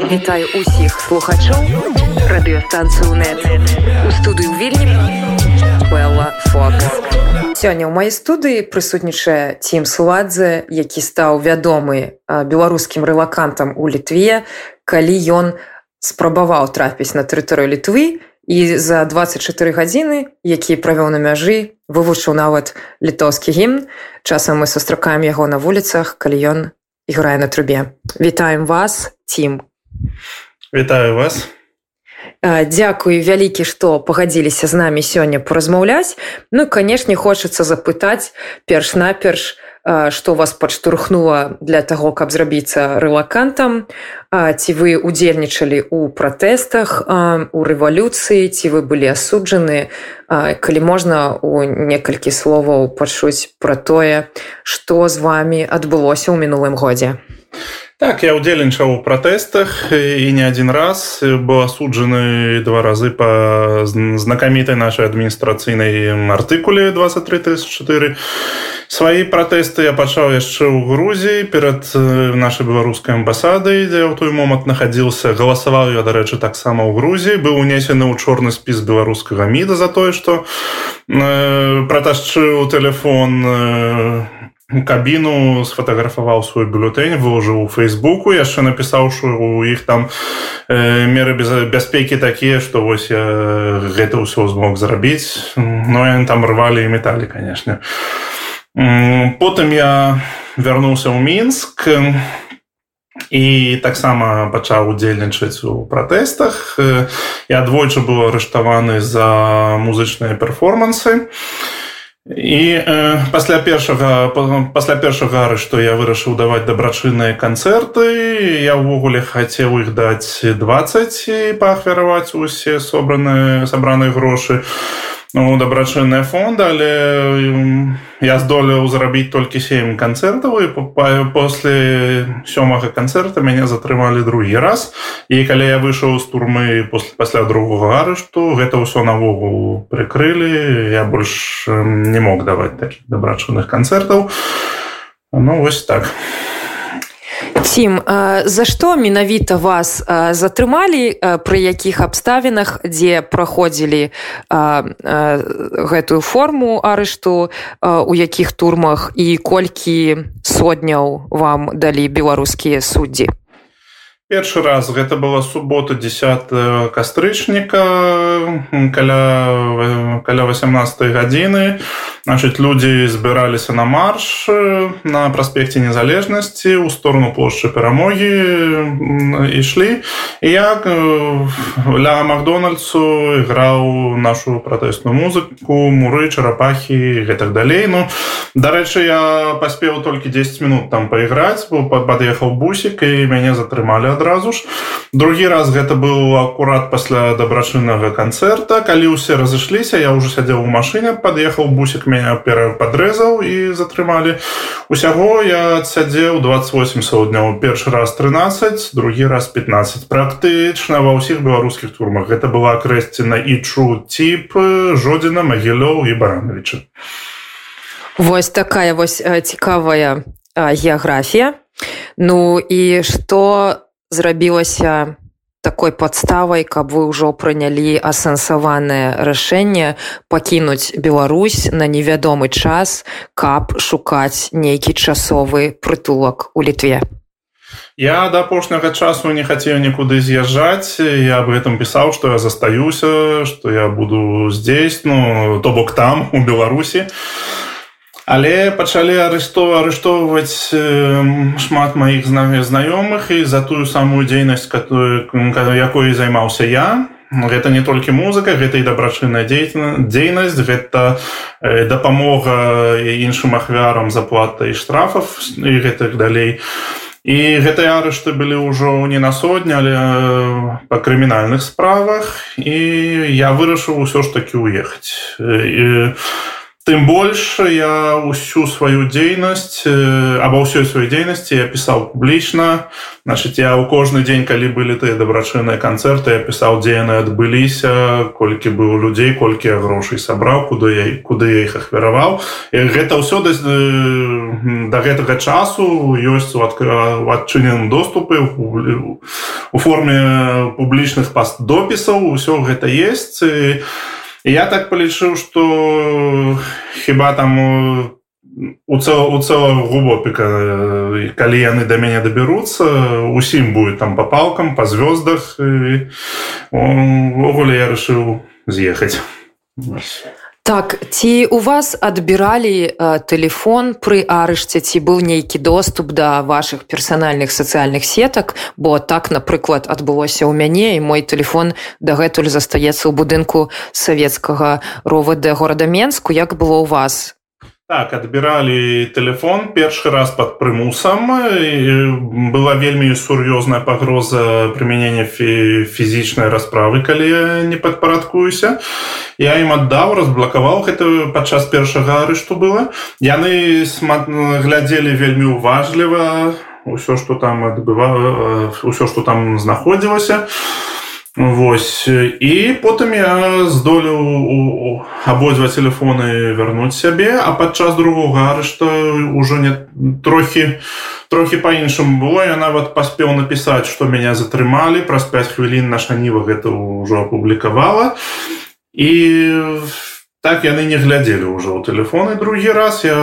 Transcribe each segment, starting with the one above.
Вітаю усіх слухачоў радыёстанцыю нет у студыю вільні Белла Фокс. Сёння ў маёй студыі прысутнічае Тім Суладзе, які стаў вядомы беларускім рэлакантам у літве, калі ён спрабаваў трапіць на тэрыторыю літвы і за 24 гадзіны, які правёў на мяжы, вывучыў нават літоўскі гімн. Часам мы сустракаем яго на вуліцах, калі ён іграе на трубе. Вітаем вас, Тім. Вітаю вас. Дзякую вялікі, што пагадзіліся з намі сёння паразмаўляць. Ну канешне, хочацца запытаць перш-наперш, што вас падштурхнула для таго, каб зрабіцца рэлакантам. Ці вы удзельнічалі ў пратэстах, у рэвалюцыі, ці вы былі асуджаны, калі можна у некалькі словаў пачуць пра тое, што з вамі адбылося ў мінулым годзе. Так, я удзельнічаў у пратэстах і не адзін раз быў асуджаны два разы па знакамітай нашай адміністрацыйнай артыкуле 2334. Сваі пратэсты я пачаў яшчэ ў Грузіі перад нашай беларускай амбасадай, дзе ў той момант нахадзіўся, галасаваў я, дарэчы, таксама ў Грузіі, быў унесены ў чорны спіс беларускага міда за тое, што э, праташчыў телефон э, кабіну сфотаграфаваў свой бюлетень выложыў у фейсбуку яшчэ напісаўшы у іх там э, меры без бяспекі такія што вось я гэта ўсё змог зрабіць. Но яны там рвалі і металі канешне. Потым я вярнуўся ў мінск і таксама пачаў удзельнічаць у пратэстах. Я двойчы быў арыштаваны за музычныя перформансы. і і э, пасля першага пасля першага ары што я вырашыў даваць дабрачынныя канцэрты я ўвогуле хацеў іх даць 20 паахвяраваць усе собраныя сабраныя грошы ну, дабрачынная фонда але я здолеў зрабіць толькі сем канцэртаў і после сёмага канцэрта мяне затрымалі другі раз. І калі я выйшаў з турмы пасля другога арышту гэта ўсё навогул прыкрылі я больш не мог даваць такіх дабрачынных канцэртаў ну вось так. а Тім, за што менавіта вас затрымалі пры якіх абставінах, дзе праходзілі гэтую форму арышту, у якіх турмах і колькі сотняў вам далі беларускія суддзі? Першы раз гэта была субота 10 кастрычніка каля, каля 18 гадзіны. Значит, людзі збіраліся на марш на праспекце незалежнасці ў сторону плошчы перамогі ішлі. Як ля Макдональдсу іграў нашу пратэсную музыку, муры, чарапахі гэтак далей. Ну, дарэчы, я паспеў толькі 10 минут там пайграць, бо пад'ехаў бусік і мяне затрымалі адразу ж. Другі раз гэта быў акурат пасля дабрачыннага канцэрта. Калі ўсе разышліся я уже сядзеў у машыне пад'ехаў бусік меня пера падрэзаў і затрымалі. Усяго я адсядзеў 28 сотняў. Першы раз 13 другі раз 15 практычна ва ўсіх беларускіх турмах. Гэта была крэсціна і чу тип жодзіна магілёў і барановича Вось такая вось цікавая геаграфія. Ну і што зрабілася такой падставай, каб вы ўжо прынялі асэнсаванае рашэнне пакінуць Беларусь на невядомы час, каб шукаць нейкі часовы прытулак у літве. Я да апошняга часу не хацеў нікуды з'язджаць. Я аб гэтым пісаў, што я застаюся, што я буду здесь, ну, то бок там у Беларусі але пачалі арысту арыштоўваць шмат маіх знаёмых і за тую самую дзейнасць якой займаўся я. Гэта не толькі музыка гэта і дабрачынная дзейнасць гэта дапамога іншым ахвярам заплата і штрафаў і гэтых далей. І гэтыя арышты былі ўжо не на сотня але па крымінальных справах. І я вырашыў усё ж такі уехаць і тым больш я ўсю сваю дзейнасць або ўсёй сваёй дзейнасці я пісаў публічна значит я ў кожны дзень калі былі тыя дабрачынныя канцэрты я пісаў дзе яны адбыліся колькі быў людзей колькі я грошай сабраў куды я куды я іх ахвяраваў гэта ўсё да, да гэтага часу ёсць у адчыненым доступы у форме публічных паст допісаў усё гэта есть. І я так палічыў что хіба там у цел, у целого глубопіка калі яны до мяне дабяруцца усім будет там по палкам по звездах увогуле я решил з'ехаць Так ці у вас адбіралі телефон пры арышце ці быў нейкі доступ да ваших персанальных сацыяльных сетак? Бо так напрыклад адбылося ў мяне і мой телефон дагэтуль застаецца ў будынку савецкага ровд горада менску як было у вас Так, адбіралі телефон першы раз под прымусам была вельмі сур'ёзная пагроза прымянення фізічнай расправы калі я не падпарадкуюся я ім аддаў разблакаваў гэта падчас першага арышту было. Яны глядзелі вельмі уважліва ўсё что там адбыва ўсё что там знаходзілася і Вось. І потым я здолеў абодва телефоны вярнуць сябе а падчас другога арышта ўжо не трохі трохі па-іншаму было. Я нават паспеў напісаць што мяне затрымалі. Праз 5 хвілін наша ніва гэта ўжо апублікавала. І так яны не глядзелі ўжо ў телефоны другі раз я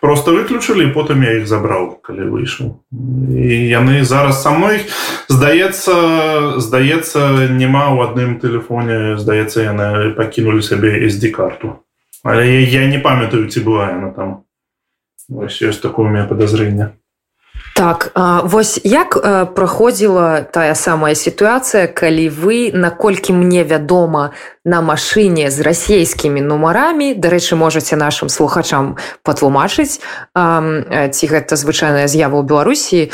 просто выключылі потым я іх забраў калі выйшаў. І яны зараз са мной здаецца здаецца няма ў адным телефоне здаецца яны пакінулі сабе SD карту. Але я не памятаю ці была яна там. Ёсць такое у меня подазрение Так вось як праходзіла тая самая сітуацыя калі вы наколькі мне вядома на машыне з расійскімі нумарамі дарэчы можаце нашим слухачам патлумачыць ці гэта звычайная з'ява ў беларусі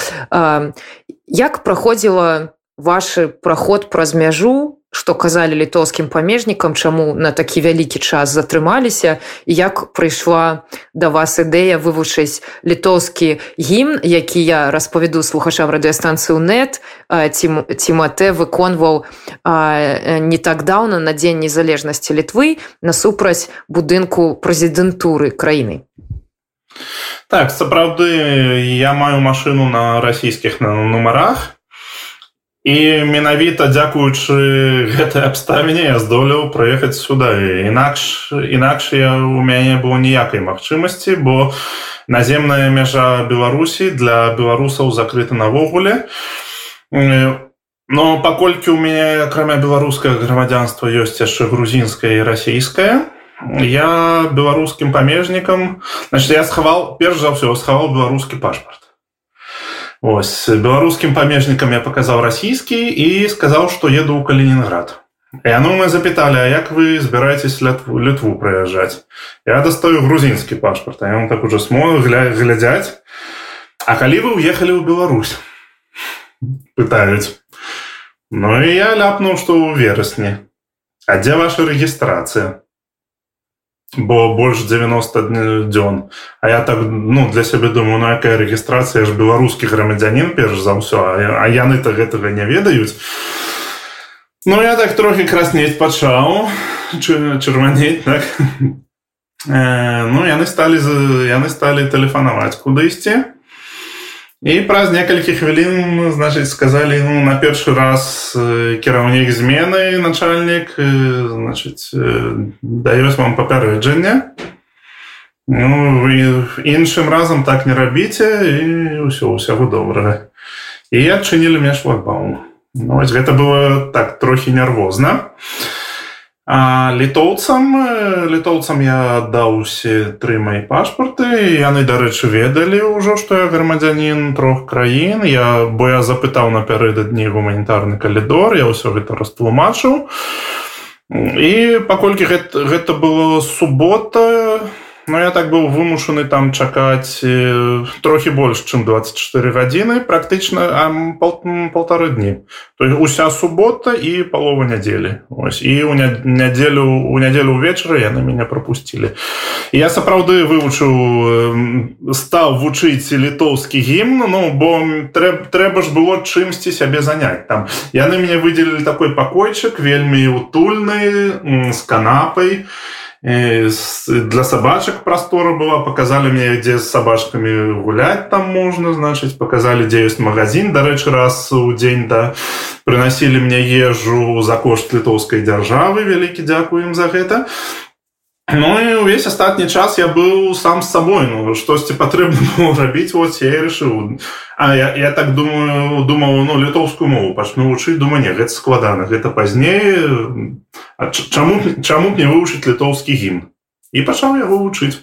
як праходзіла ваш праход праз мяжу што казалі літоўскім памежнікам чаму на такі вялікі час затрымаліся як прыйшла да вас ідэя вывучыць літоўскі гімн які я распавяду слухачам радыёстанцыю нет ці мате выконваў не так даўна на дзень незалежнасці літвы насупраць будынку прэзідэнтуры краіны. Так сапраўды я маю машыну на расійскіх нумарах і менавіта дзякуючы гэтай абставіне я здолеў праехаць сюда інакш інакш я у мяне было ніякай магчымасці бо наземная мяжа беларусі для беларусаў закрыта навогуле. Но паколькі у мяне акрамя беларускае грамадзянства ёсць яшчэ грузінскае і расійскае я беларускім памежнікам значит я схавал перш за ўсё схаваў беларускі пашпарт Ось беларускім памежнікам я паказаў расійскі і сказаў, што еду ў Калінінград. І ну мы запыталі, а як вы збіраецесь лятву літву прыязджаць. Я дастаю грузінскі пашпарт, вам так уже смог гля, глядзяць. А калі вы ўехалі ў Беларусь пытаюць. Ну і я ляпнуў, што ў верасні. А дзе ваша рэгістрацыя? Бо больш 90 дзён. А я так ну для сябе думаю на ну, якая рэгістрацыя ж беларускі грамадзянін перш за ўсё а яны то гэтага не ведаюць. Ну я так трохі краснець пачаў чырванець так? Э, Ну яны сталі яны сталі тэлефанаваць куды ісці і праз некалькі хвілін значыць сказалі ну на першы раз кіраўнік змены начальнік значыць даёс вам папярэджанне. Ну, іншым разам так не рабіце і ўсё ўсяго добрага. І адчынілі мне шлагбаум. Ну, гэта было так трохі нервозна. а А літоўцам літоўцам я аддаў усе тры мои пашпарты. Яны дарэчы ведалі ўжо што я грамадзянін трох краін. Я бо я запытаў напярэдадні гуманітарны калідор я ўсё гэта растлумачыў. І паколькі гэта, гэта было субота но я так быў вымушаны там чакаць трохі больш чым 24 гадзіны практычна пол, полторы дні то уся субота і палова нядзелі ось. І у нядзелю у нядзелю ўвечары яны мяне пропусцілі я сапраўды вывучыў стаў вучыць літоўскі гімн Ну бо трэб, трэба ж было чымсьці сябе заняць там. Яны мяне выделілі такой пакойчык вельмі утульны з канапай для собачек простора была показали мне где с собачками гулять там можно значит показали где есть магазин. Дарэчы раз у день да приносили мне ежу за кошт літоўской державы. Вялікі дзякуем за гэта Ну і увесь астатні час я быў сам з сабой ну штосьці патрэбна рабіць вот я решыў А я, я так думаю думаў ну літоўскую мову пачну вучыць думаю не гэта складана гэта пазней. Чаму чаму мне вывучыць літоўскі гімн? І пачаў яго вучыць.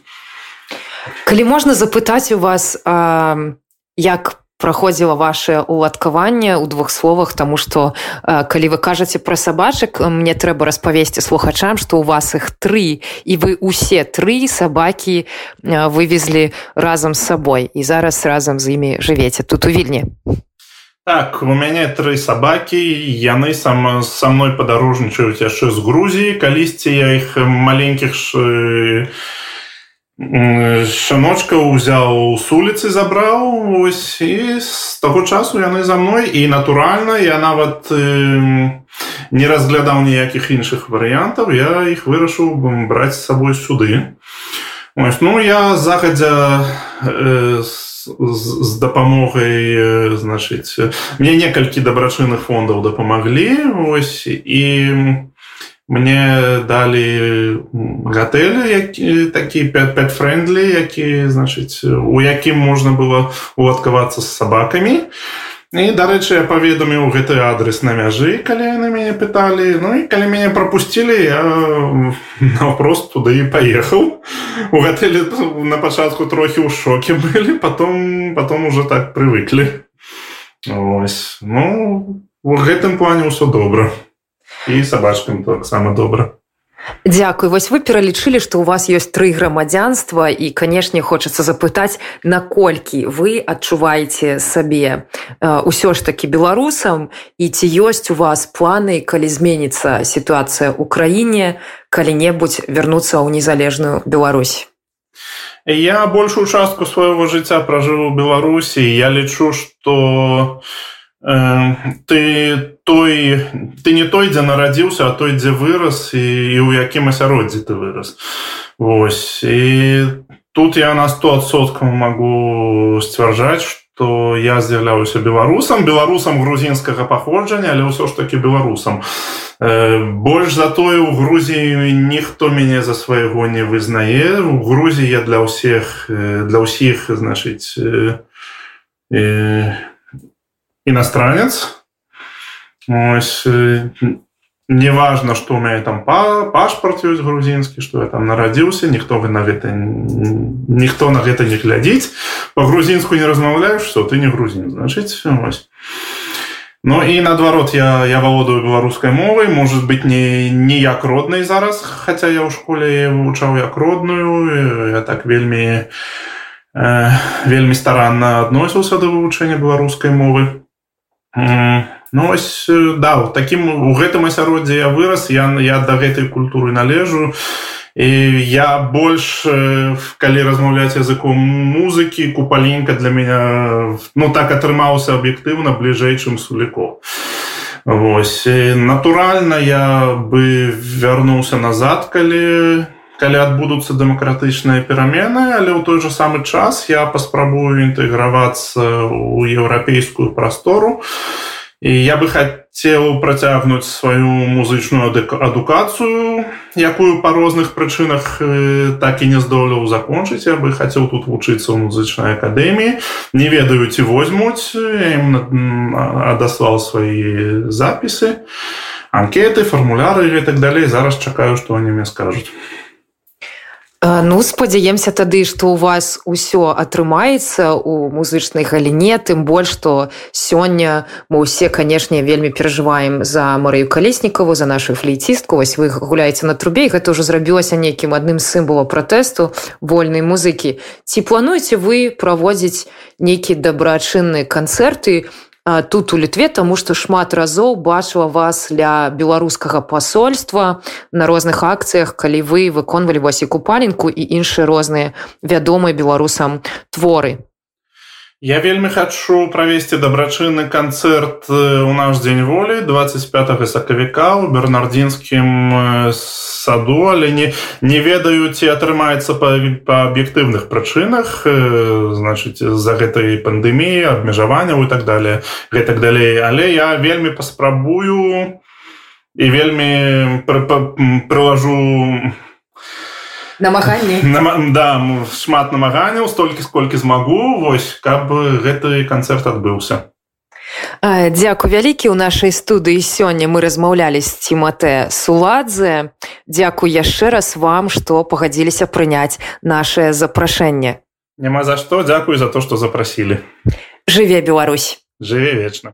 Калі можна запытаць у вас а, як праходзіла ваше уладкаванне ў двух словах тому что калі вы кажаце пра сабачак мне трэба распавесці слухачам что у вас іх тры і вы усе тры сабакі вывезлі разам з сабой і зараз разам з імі жывеце тут у вільні. Так у мяне тры сабакі яны сам са мной падарожнічаюць яшчэ з грузіі калісьці я іх маленькіх ш шаночка ўзяў с улицы забраў ось і з таго часу яны за мной і натуральна я нават э, не разглядаў ніякіх іншых варыянтаў я іх вырашыў браць з сабой сюды. Ось, ну я загадзя э, з, з дапамогай э, значыць мне некалькі дабрачынных фондаў дапамаглі ось і мне далі гатэлі які такі 5 френдлі які значыць у якім можна было уладкавацца з сабакамі. І дарэчы я паведаміў гэты адрес на мяжы калі яны мяне пыталі. Ну і калі мяне пропусцілі я наўпрост туды і паехаў. У гатэлі на пачатку трохі ў шоке былі потом потом уже так прывыклі. Ось ну у гэтым плане ўсё добра і сабачкам таксама добра Дякую. Вось вы пералічылі што у вас ёсць тры грамадзянства і канешне хочацца запытаць наколькі вы адчуваеце сабе ўсё ж такі беларусам і ці ёсць у вас планы калі зменіцца сітуацыя ў краіне калі-небудзь вярнуцца ў незалежную Беларусь? Я большую частку свайго жыцця пражыву беларусі. Я лічу што ты той ты не той дзе нарадзіўся а той дзе вырас і, ў якім асяроддзі ты вырас Вось і тут я на 100соткам могу сцвярджаць что я з'яўляюся беларусам беларусам грузінскага паходжання але ўсё ж таки беларусам. Больш за тое у Грузіі ніхто мяне за свайго не вызнае у Грузіі я для ўсіх для ўсіх значыць э, э, иностранец. Ось, не важно, что у меня там пашпарт есть грузинский, что я там народился, никто на это, никто на это не глядит. По-грузинску не размовляешь, что ты не грузин, значит, ось. Ну и наоборот, я, я володаю белорусской мовой, может быть, не, не як родной зараз, хотя я в школе учал як родную, я так вельми, э, вельми старанно относился до вывучения белорусской мовы. Ну ось да у таким у гэтым асяроддзе я вырас я я да гэтай культуры належу. І я больш калі размаўляць языком музыкі купаленька для меня ну так атрымаўся аб'ектыўна бліжэй чым суліков Вось натуральна я бы вярнуўся назад калі калі адбудуцца дэмакратычныя перамены але ў той же самы час я паспрабую інтэгравацца ў еўрапейскую прастору. І я бы хацеў працягнуць сваю музычную адукацыю якую па розных прычынах так і не здолеў закончыць. Я бы хацеў тут вучыцца ў музычнай акадэміі. Не ведаю ці возьмуць адаслаў свае запісы анкеты фармуляры і так далей. Зараз чакаю што они мне скажуць Ну спадзяемся тады што у вас усё атрымаецца у музычнай галіне тым больш што сёння мы ўсе канешне вельмі перажываем за марыю калеснікаву за нашу флейцістку вось вы гуляеце на трубе гэта ўжо зрабілася нейкім адным сімвала пратэсту вольнай музыкі. Ці плануеце вы праводзіць нейкі дабрачынныя канцэрты у тут у літве тому что шмат разоў бачыла вас для беларускага посольства на розных акцыях калі вы выконвалі вас і купаленку і іншыя розныя вядомыя беларусам творы Я вельмі хачу правесці дабрачынны канцэрт у наш дзень волі 25 сакавіка ў бернардзінскім саду, але не, не ведаю, ці атрымаецца па, па аб'ектыўных прычынах значыць з-за гэтай пандэміі, абмежаванняў і так далее гэтак далей. Але я вельмі паспрабую і вельмі прылажу намаганне да шмат намаганняў столькі сколькі змагу. Вось каб гэты канцэрт адбыўся. Дзякуй вялікі. Ў нашай студыі сёння мы размаўлялі з ціматэ суладзе. Дзякуй яшчэ раз вам што пагадзіліся прыняць наше запрашэнне. Няма за што. Дзякуй за то што запрасілі. Жыве Беларусь! Жыве вечна